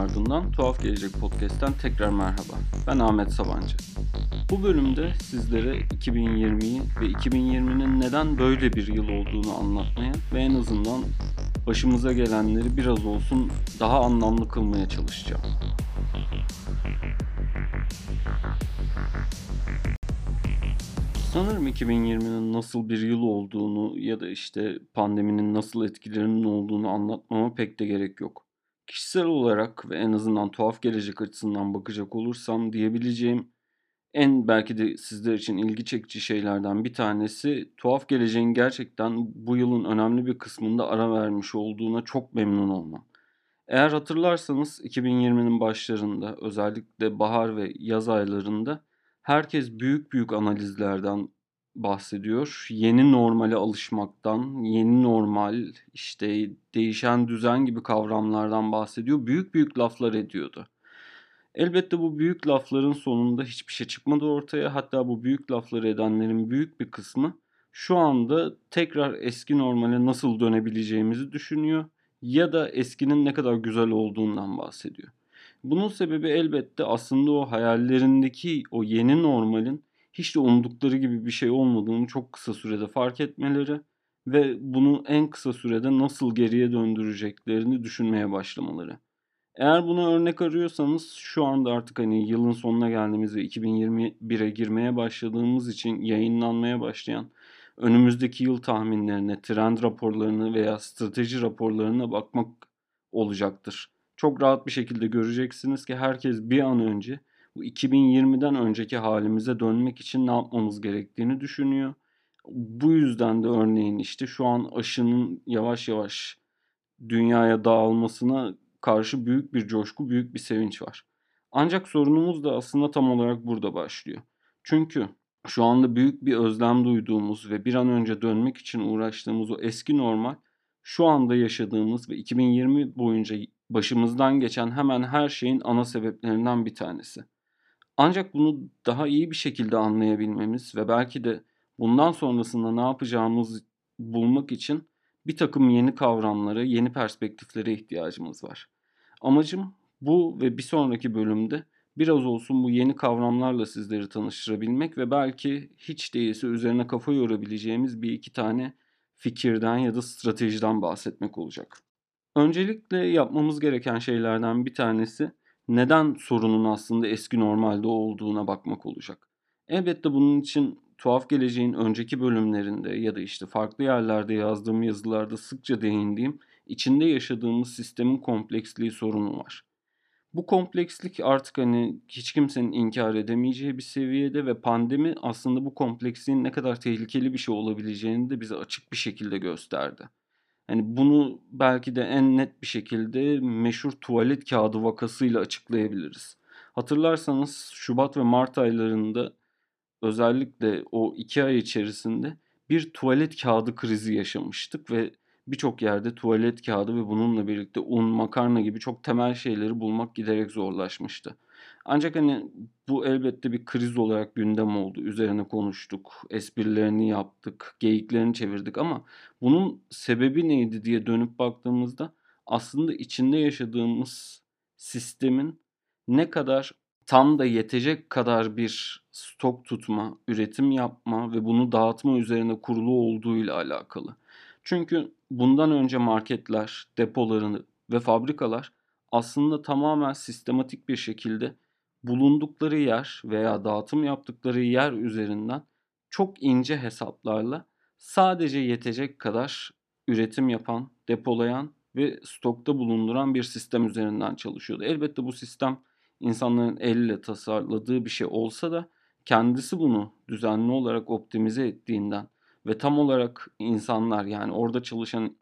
ardından Tuhaf Gelecek Podcast'ten tekrar merhaba. Ben Ahmet Sabancı. Bu bölümde sizlere 2020'yi ve 2020'nin neden böyle bir yıl olduğunu anlatmaya ve en azından başımıza gelenleri biraz olsun daha anlamlı kılmaya çalışacağım. Sanırım 2020'nin nasıl bir yıl olduğunu ya da işte pandeminin nasıl etkilerinin olduğunu anlatmama pek de gerek yok. Kişisel olarak ve en azından tuhaf gelecek açısından bakacak olursam diyebileceğim en belki de sizler için ilgi çekici şeylerden bir tanesi tuhaf geleceğin gerçekten bu yılın önemli bir kısmında ara vermiş olduğuna çok memnun olmam. Eğer hatırlarsanız 2020'nin başlarında özellikle bahar ve yaz aylarında herkes büyük büyük analizlerden bahsediyor. Yeni normale alışmaktan, yeni normal, işte değişen düzen gibi kavramlardan bahsediyor. Büyük büyük laflar ediyordu. Elbette bu büyük lafların sonunda hiçbir şey çıkmadı ortaya. Hatta bu büyük lafları edenlerin büyük bir kısmı şu anda tekrar eski normale nasıl dönebileceğimizi düşünüyor ya da eskinin ne kadar güzel olduğundan bahsediyor. Bunun sebebi elbette aslında o hayallerindeki o yeni normalin hiç de umdukları gibi bir şey olmadığını çok kısa sürede fark etmeleri ve bunu en kısa sürede nasıl geriye döndüreceklerini düşünmeye başlamaları. Eğer buna örnek arıyorsanız şu anda artık hani yılın sonuna geldiğimiz ve 2021'e girmeye başladığımız için yayınlanmaya başlayan önümüzdeki yıl tahminlerine, trend raporlarını veya strateji raporlarına bakmak olacaktır. Çok rahat bir şekilde göreceksiniz ki herkes bir an önce bu 2020'den önceki halimize dönmek için ne yapmamız gerektiğini düşünüyor. Bu yüzden de örneğin işte şu an aşının yavaş yavaş dünyaya dağılmasına karşı büyük bir coşku, büyük bir sevinç var. Ancak sorunumuz da aslında tam olarak burada başlıyor. Çünkü şu anda büyük bir özlem duyduğumuz ve bir an önce dönmek için uğraştığımız o eski normal şu anda yaşadığımız ve 2020 boyunca başımızdan geçen hemen her şeyin ana sebeplerinden bir tanesi. Ancak bunu daha iyi bir şekilde anlayabilmemiz ve belki de bundan sonrasında ne yapacağımız bulmak için bir takım yeni kavramlara, yeni perspektiflere ihtiyacımız var. Amacım bu ve bir sonraki bölümde biraz olsun bu yeni kavramlarla sizleri tanıştırabilmek ve belki hiç değilse üzerine kafa yorabileceğimiz bir iki tane fikirden ya da stratejiden bahsetmek olacak. Öncelikle yapmamız gereken şeylerden bir tanesi neden sorunun aslında eski normalde olduğuna bakmak olacak. Elbette bunun için tuhaf geleceğin önceki bölümlerinde ya da işte farklı yerlerde yazdığım yazılarda sıkça değindiğim içinde yaşadığımız sistemin kompleksliği sorunu var. Bu komplekslik artık hani hiç kimsenin inkar edemeyeceği bir seviyede ve pandemi aslında bu kompleksliğin ne kadar tehlikeli bir şey olabileceğini de bize açık bir şekilde gösterdi. Hani bunu belki de en net bir şekilde meşhur tuvalet kağıdı vakasıyla açıklayabiliriz. Hatırlarsanız Şubat ve Mart aylarında özellikle o iki ay içerisinde bir tuvalet kağıdı krizi yaşamıştık ve birçok yerde tuvalet kağıdı ve bununla birlikte un, makarna gibi çok temel şeyleri bulmak giderek zorlaşmıştı. Ancak hani bu elbette bir kriz olarak gündem oldu. Üzerine konuştuk, esprilerini yaptık, geyiklerini çevirdik ama bunun sebebi neydi diye dönüp baktığımızda aslında içinde yaşadığımız sistemin ne kadar tam da yetecek kadar bir stok tutma, üretim yapma ve bunu dağıtma üzerine kurulu olduğuyla alakalı. Çünkü bundan önce marketler, depolarını ve fabrikalar aslında tamamen sistematik bir şekilde bulundukları yer veya dağıtım yaptıkları yer üzerinden çok ince hesaplarla sadece yetecek kadar üretim yapan, depolayan ve stokta bulunduran bir sistem üzerinden çalışıyordu. Elbette bu sistem insanların elle tasarladığı bir şey olsa da kendisi bunu düzenli olarak optimize ettiğinden ve tam olarak insanlar yani orada çalışan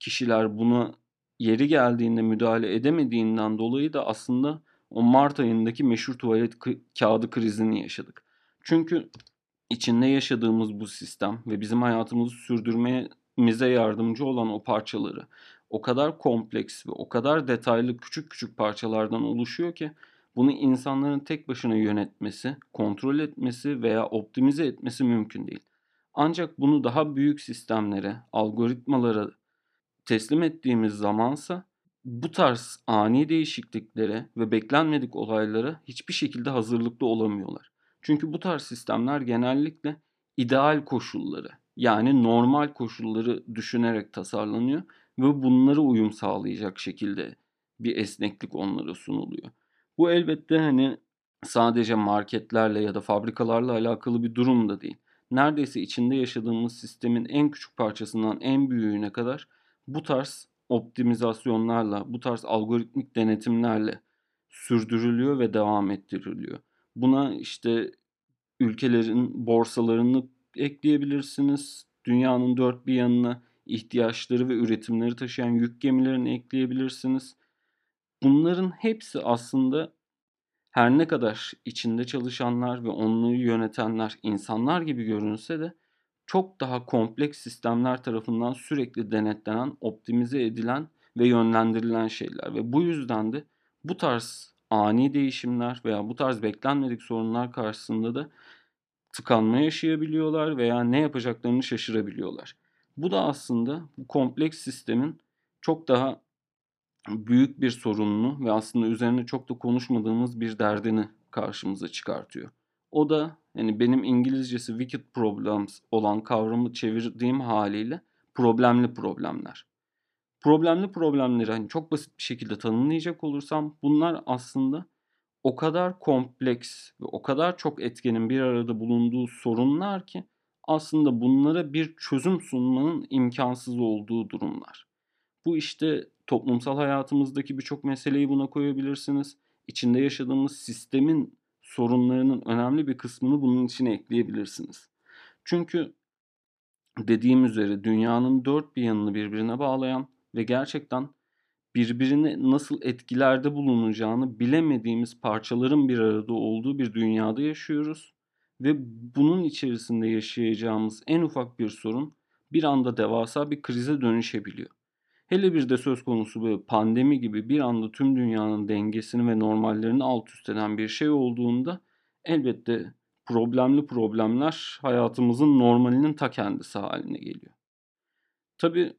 kişiler buna yeri geldiğinde müdahale edemediğinden dolayı da aslında o Mart ayındaki meşhur tuvalet kağıdı krizini yaşadık. Çünkü içinde yaşadığımız bu sistem ve bizim hayatımızı sürdürmemize yardımcı olan o parçaları o kadar kompleks ve o kadar detaylı küçük küçük parçalardan oluşuyor ki bunu insanların tek başına yönetmesi, kontrol etmesi veya optimize etmesi mümkün değil. Ancak bunu daha büyük sistemlere, algoritmalara teslim ettiğimiz zamansa bu tarz ani değişikliklere ve beklenmedik olaylara hiçbir şekilde hazırlıklı olamıyorlar. Çünkü bu tarz sistemler genellikle ideal koşulları yani normal koşulları düşünerek tasarlanıyor ve bunlara uyum sağlayacak şekilde bir esneklik onlara sunuluyor. Bu elbette hani sadece marketlerle ya da fabrikalarla alakalı bir durum da değil. Neredeyse içinde yaşadığımız sistemin en küçük parçasından en büyüğüne kadar bu tarz optimizasyonlarla, bu tarz algoritmik denetimlerle sürdürülüyor ve devam ettiriliyor. Buna işte ülkelerin borsalarını ekleyebilirsiniz. Dünyanın dört bir yanına ihtiyaçları ve üretimleri taşıyan yük gemilerini ekleyebilirsiniz. Bunların hepsi aslında her ne kadar içinde çalışanlar ve onları yönetenler insanlar gibi görünse de çok daha kompleks sistemler tarafından sürekli denetlenen, optimize edilen ve yönlendirilen şeyler ve bu yüzden de bu tarz ani değişimler veya bu tarz beklenmedik sorunlar karşısında da tıkanma yaşayabiliyorlar veya ne yapacaklarını şaşırabiliyorlar. Bu da aslında bu kompleks sistemin çok daha büyük bir sorununu ve aslında üzerine çok da konuşmadığımız bir derdini karşımıza çıkartıyor. O da yani benim İngilizcesi wicked problems olan kavramı çevirdiğim haliyle problemli problemler. Problemli problemleri hani çok basit bir şekilde tanımlayacak olursam bunlar aslında o kadar kompleks ve o kadar çok etkenin bir arada bulunduğu sorunlar ki aslında bunlara bir çözüm sunmanın imkansız olduğu durumlar. Bu işte toplumsal hayatımızdaki birçok meseleyi buna koyabilirsiniz. İçinde yaşadığımız sistemin sorunlarının önemli bir kısmını bunun içine ekleyebilirsiniz. Çünkü dediğim üzere dünyanın dört bir yanını birbirine bağlayan ve gerçekten birbirini nasıl etkilerde bulunacağını bilemediğimiz parçaların bir arada olduğu bir dünyada yaşıyoruz ve bunun içerisinde yaşayacağımız en ufak bir sorun bir anda devasa bir krize dönüşebiliyor. Hele bir de söz konusu böyle pandemi gibi bir anda tüm dünyanın dengesini ve normallerini alt üst eden bir şey olduğunda elbette problemli problemler hayatımızın normalinin ta kendisi haline geliyor. Tabi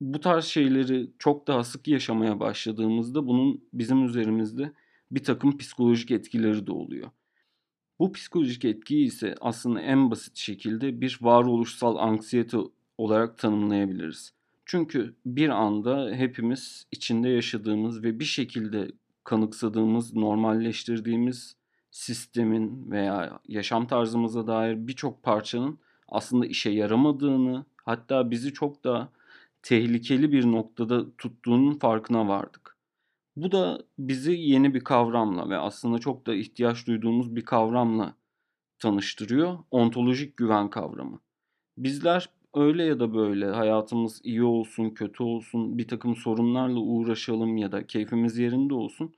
bu tarz şeyleri çok daha sık yaşamaya başladığımızda bunun bizim üzerimizde bir takım psikolojik etkileri de oluyor. Bu psikolojik etkiyi ise aslında en basit şekilde bir varoluşsal anksiyete olarak tanımlayabiliriz. Çünkü bir anda hepimiz içinde yaşadığımız ve bir şekilde kanıksadığımız, normalleştirdiğimiz sistemin veya yaşam tarzımıza dair birçok parçanın aslında işe yaramadığını, hatta bizi çok da tehlikeli bir noktada tuttuğunun farkına vardık. Bu da bizi yeni bir kavramla ve aslında çok da ihtiyaç duyduğumuz bir kavramla tanıştırıyor. Ontolojik güven kavramı. Bizler öyle ya da böyle hayatımız iyi olsun, kötü olsun, bir takım sorunlarla uğraşalım ya da keyfimiz yerinde olsun.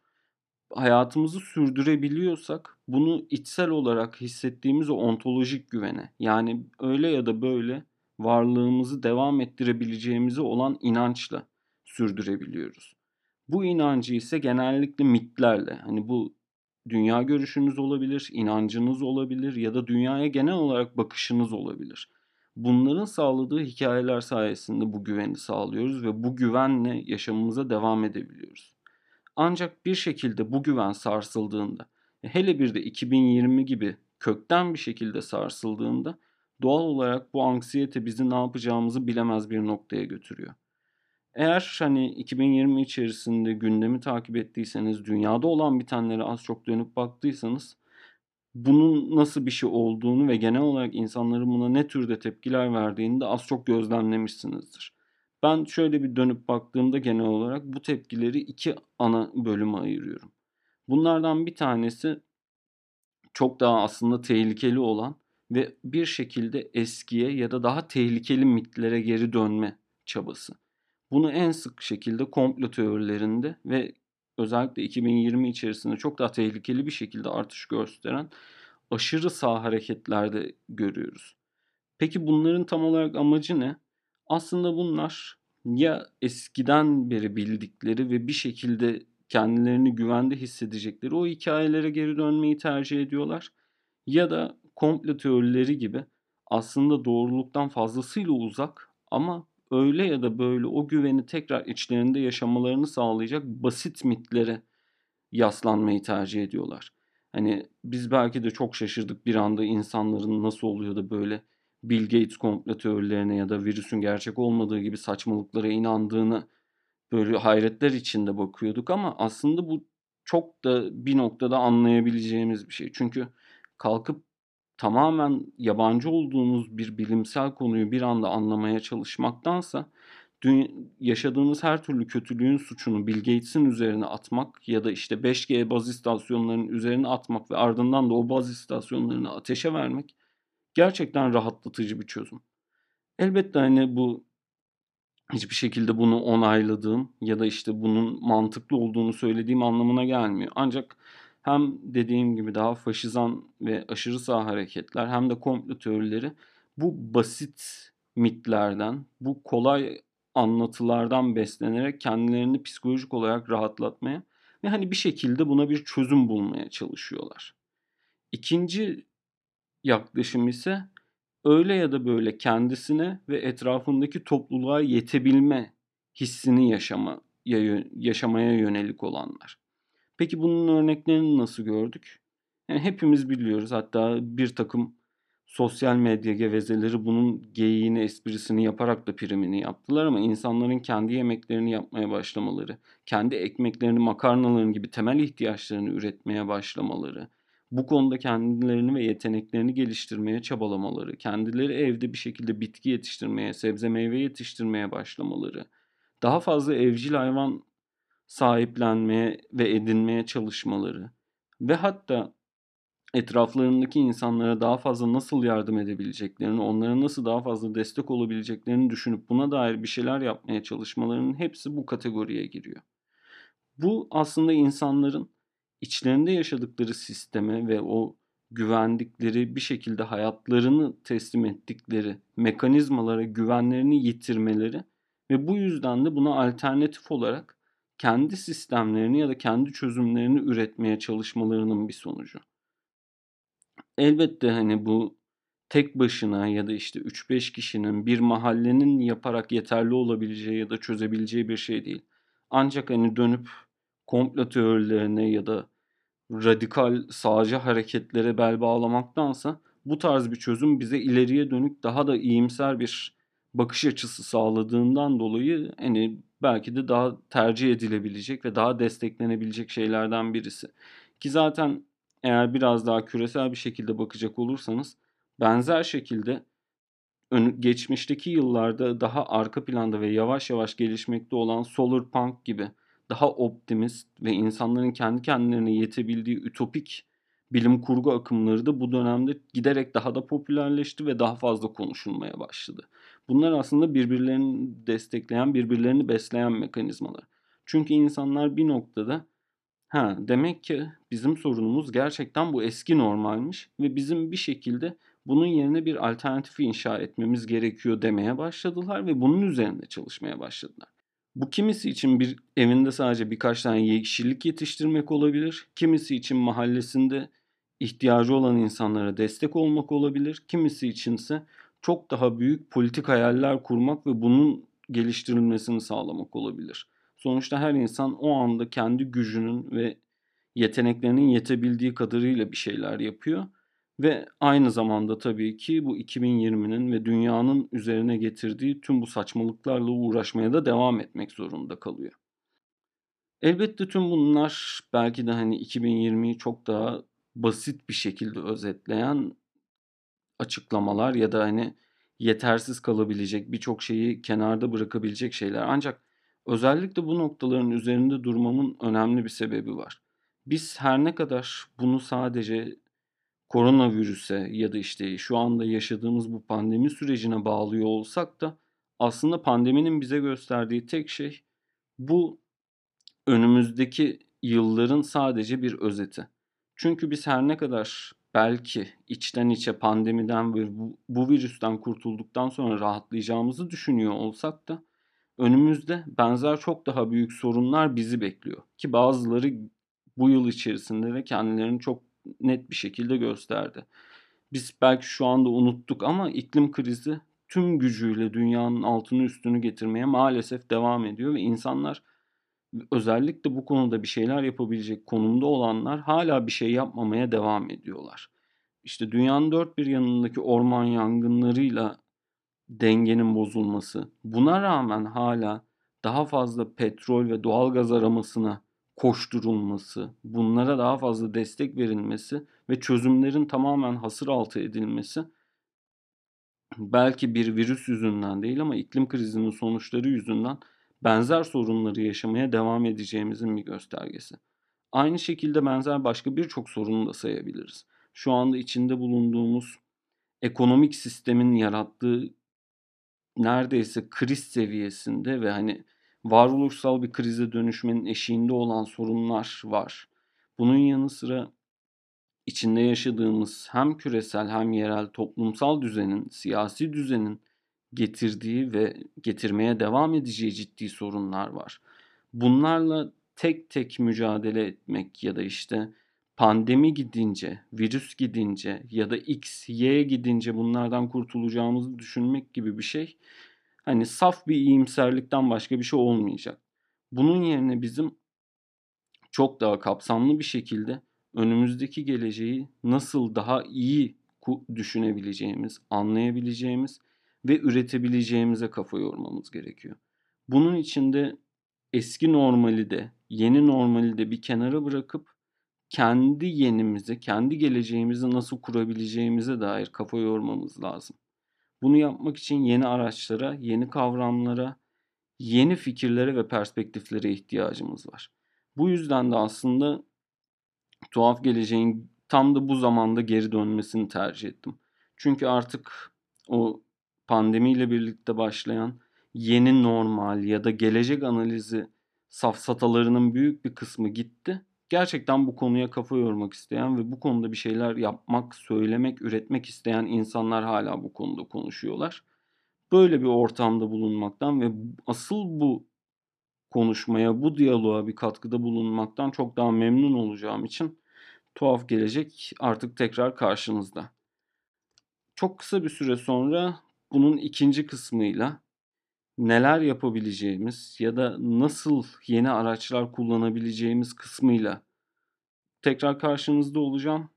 Hayatımızı sürdürebiliyorsak bunu içsel olarak hissettiğimiz o ontolojik güvene yani öyle ya da böyle varlığımızı devam ettirebileceğimize olan inançla sürdürebiliyoruz. Bu inancı ise genellikle mitlerle hani bu dünya görüşünüz olabilir, inancınız olabilir ya da dünyaya genel olarak bakışınız olabilir. Bunların sağladığı hikayeler sayesinde bu güveni sağlıyoruz ve bu güvenle yaşamımıza devam edebiliyoruz. Ancak bir şekilde bu güven sarsıldığında, hele bir de 2020 gibi kökten bir şekilde sarsıldığında doğal olarak bu anksiyete bizi ne yapacağımızı bilemez bir noktaya götürüyor. Eğer hani 2020 içerisinde gündemi takip ettiyseniz, dünyada olan bitenlere az çok dönüp baktıysanız bunun nasıl bir şey olduğunu ve genel olarak insanların buna ne türde tepkiler verdiğini de az çok gözlemlemişsinizdir. Ben şöyle bir dönüp baktığımda genel olarak bu tepkileri iki ana bölüme ayırıyorum. Bunlardan bir tanesi çok daha aslında tehlikeli olan ve bir şekilde eskiye ya da daha tehlikeli mitlere geri dönme çabası. Bunu en sık şekilde komplo teorilerinde ve özellikle 2020 içerisinde çok daha tehlikeli bir şekilde artış gösteren aşırı sağ hareketlerde görüyoruz. Peki bunların tam olarak amacı ne? Aslında bunlar ya eskiden beri bildikleri ve bir şekilde kendilerini güvende hissedecekleri o hikayelere geri dönmeyi tercih ediyorlar. Ya da komplo teorileri gibi aslında doğruluktan fazlasıyla uzak ama öyle ya da böyle o güveni tekrar içlerinde yaşamalarını sağlayacak basit mitlere yaslanmayı tercih ediyorlar. Hani biz belki de çok şaşırdık bir anda insanların nasıl oluyor da böyle Bill Gates komplo teorilerine ya da virüsün gerçek olmadığı gibi saçmalıklara inandığını böyle hayretler içinde bakıyorduk ama aslında bu çok da bir noktada anlayabileceğimiz bir şey. Çünkü kalkıp tamamen yabancı olduğunuz bir bilimsel konuyu bir anda anlamaya çalışmaktansa yaşadığınız her türlü kötülüğün suçunu Bill Gates'in üzerine atmak ya da işte 5G baz istasyonlarının üzerine atmak ve ardından da o baz istasyonlarını ateşe vermek gerçekten rahatlatıcı bir çözüm. Elbette hani bu hiçbir şekilde bunu onayladığım ya da işte bunun mantıklı olduğunu söylediğim anlamına gelmiyor. Ancak hem dediğim gibi daha faşizan ve aşırı sağ hareketler hem de komplo teorileri bu basit mitlerden, bu kolay anlatılardan beslenerek kendilerini psikolojik olarak rahatlatmaya ve hani bir şekilde buna bir çözüm bulmaya çalışıyorlar. İkinci yaklaşım ise öyle ya da böyle kendisine ve etrafındaki topluluğa yetebilme hissini yaşama, yaşamaya yönelik olanlar. Peki bunun örneklerini nasıl gördük? Yani hepimiz biliyoruz hatta bir takım sosyal medya gevezeleri bunun geyiğini, esprisini yaparak da primini yaptılar ama insanların kendi yemeklerini yapmaya başlamaları, kendi ekmeklerini, makarnalarını gibi temel ihtiyaçlarını üretmeye başlamaları, bu konuda kendilerini ve yeteneklerini geliştirmeye çabalamaları, kendileri evde bir şekilde bitki yetiştirmeye, sebze meyve yetiştirmeye başlamaları, daha fazla evcil hayvan sahiplenmeye ve edinmeye çalışmaları ve hatta etraflarındaki insanlara daha fazla nasıl yardım edebileceklerini, onlara nasıl daha fazla destek olabileceklerini düşünüp buna dair bir şeyler yapmaya çalışmalarının hepsi bu kategoriye giriyor. Bu aslında insanların içlerinde yaşadıkları sisteme ve o güvendikleri bir şekilde hayatlarını teslim ettikleri mekanizmalara güvenlerini yitirmeleri ve bu yüzden de buna alternatif olarak kendi sistemlerini ya da kendi çözümlerini üretmeye çalışmalarının bir sonucu. Elbette hani bu tek başına ya da işte 3-5 kişinin bir mahallenin yaparak yeterli olabileceği ya da çözebileceği bir şey değil. Ancak hani dönüp komplo teorilerine ya da radikal sağcı hareketlere bel bağlamaktansa bu tarz bir çözüm bize ileriye dönük daha da iyimser bir bakış açısı sağladığından dolayı hani belki de daha tercih edilebilecek ve daha desteklenebilecek şeylerden birisi. Ki zaten eğer biraz daha küresel bir şekilde bakacak olursanız benzer şekilde geçmişteki yıllarda daha arka planda ve yavaş yavaş gelişmekte olan solar punk gibi daha optimist ve insanların kendi kendilerine yetebildiği ütopik bilim kurgu akımları da bu dönemde giderek daha da popülerleşti ve daha fazla konuşulmaya başladı. Bunlar aslında birbirlerini destekleyen, birbirlerini besleyen mekanizmalar. Çünkü insanlar bir noktada ha demek ki bizim sorunumuz gerçekten bu eski normalmiş ve bizim bir şekilde bunun yerine bir alternatifi inşa etmemiz gerekiyor demeye başladılar ve bunun üzerinde çalışmaya başladılar. Bu kimisi için bir evinde sadece birkaç tane yeşillik yetiştirmek olabilir. Kimisi için mahallesinde ihtiyacı olan insanlara destek olmak olabilir. Kimisi içinse çok daha büyük politik hayaller kurmak ve bunun geliştirilmesini sağlamak olabilir. Sonuçta her insan o anda kendi gücünün ve yeteneklerinin yetebildiği kadarıyla bir şeyler yapıyor ve aynı zamanda tabii ki bu 2020'nin ve dünyanın üzerine getirdiği tüm bu saçmalıklarla uğraşmaya da devam etmek zorunda kalıyor. Elbette tüm bunlar belki de hani 2020'yi çok daha basit bir şekilde özetleyen açıklamalar ya da hani yetersiz kalabilecek birçok şeyi kenarda bırakabilecek şeyler. Ancak özellikle bu noktaların üzerinde durmamın önemli bir sebebi var. Biz her ne kadar bunu sadece koronavirüse ya da işte şu anda yaşadığımız bu pandemi sürecine bağlıyor olsak da aslında pandeminin bize gösterdiği tek şey bu önümüzdeki yılların sadece bir özeti. Çünkü biz her ne kadar belki içten içe pandemiden ve bu, virüsten kurtulduktan sonra rahatlayacağımızı düşünüyor olsak da önümüzde benzer çok daha büyük sorunlar bizi bekliyor. Ki bazıları bu yıl içerisinde de kendilerini çok net bir şekilde gösterdi. Biz belki şu anda unuttuk ama iklim krizi tüm gücüyle dünyanın altını üstünü getirmeye maalesef devam ediyor ve insanlar özellikle bu konuda bir şeyler yapabilecek konumda olanlar hala bir şey yapmamaya devam ediyorlar. İşte dünyanın dört bir yanındaki orman yangınlarıyla dengenin bozulması, buna rağmen hala daha fazla petrol ve doğal gaz aramasına koşturulması, bunlara daha fazla destek verilmesi ve çözümlerin tamamen hasır altı edilmesi belki bir virüs yüzünden değil ama iklim krizinin sonuçları yüzünden benzer sorunları yaşamaya devam edeceğimizin bir göstergesi. Aynı şekilde benzer başka birçok sorunu da sayabiliriz. Şu anda içinde bulunduğumuz ekonomik sistemin yarattığı neredeyse kriz seviyesinde ve hani varoluşsal bir krize dönüşmenin eşiğinde olan sorunlar var. Bunun yanı sıra içinde yaşadığımız hem küresel hem yerel toplumsal düzenin, siyasi düzenin getirdiği ve getirmeye devam edeceği ciddi sorunlar var. Bunlarla tek tek mücadele etmek ya da işte pandemi gidince, virüs gidince ya da X, Y gidince bunlardan kurtulacağımızı düşünmek gibi bir şey hani saf bir iyimserlikten başka bir şey olmayacak. Bunun yerine bizim çok daha kapsamlı bir şekilde önümüzdeki geleceği nasıl daha iyi düşünebileceğimiz, anlayabileceğimiz ve üretebileceğimize kafa yormamız gerekiyor. Bunun için de eski normali de, yeni normali de bir kenara bırakıp kendi yenimizi, kendi geleceğimizi nasıl kurabileceğimize dair kafa yormamız lazım. Bunu yapmak için yeni araçlara, yeni kavramlara, yeni fikirlere ve perspektiflere ihtiyacımız var. Bu yüzden de aslında tuhaf geleceğin tam da bu zamanda geri dönmesini tercih ettim. Çünkü artık o pandemiyle birlikte başlayan yeni normal ya da gelecek analizi safsatalarının büyük bir kısmı gitti. Gerçekten bu konuya kafa yormak isteyen ve bu konuda bir şeyler yapmak, söylemek, üretmek isteyen insanlar hala bu konuda konuşuyorlar. Böyle bir ortamda bulunmaktan ve asıl bu konuşmaya, bu diyaloğa bir katkıda bulunmaktan çok daha memnun olacağım için tuhaf gelecek artık tekrar karşınızda. Çok kısa bir süre sonra bunun ikinci kısmıyla neler yapabileceğimiz ya da nasıl yeni araçlar kullanabileceğimiz kısmıyla tekrar karşınızda olacağım.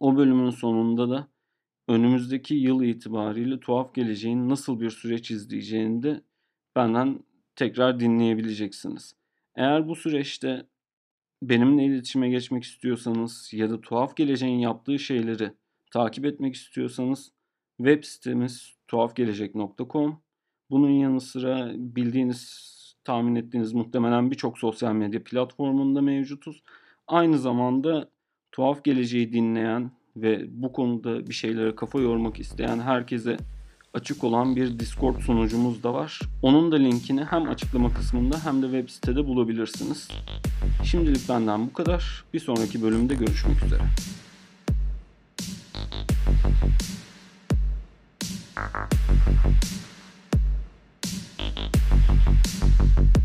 O bölümün sonunda da önümüzdeki yıl itibariyle tuhaf geleceğin nasıl bir süreç izleyeceğini de benden tekrar dinleyebileceksiniz. Eğer bu süreçte benimle iletişime geçmek istiyorsanız ya da tuhaf geleceğin yaptığı şeyleri takip etmek istiyorsanız web sitemiz tuhafgelecek.com. Bunun yanı sıra bildiğiniz, tahmin ettiğiniz muhtemelen birçok sosyal medya platformunda mevcutuz. Aynı zamanda tuhaf geleceği dinleyen ve bu konuda bir şeylere kafa yormak isteyen herkese açık olan bir Discord sunucumuz da var. Onun da linkini hem açıklama kısmında hem de web sitede bulabilirsiniz. Şimdilik benden bu kadar. Bir sonraki bölümde görüşmek üzere. Thank you.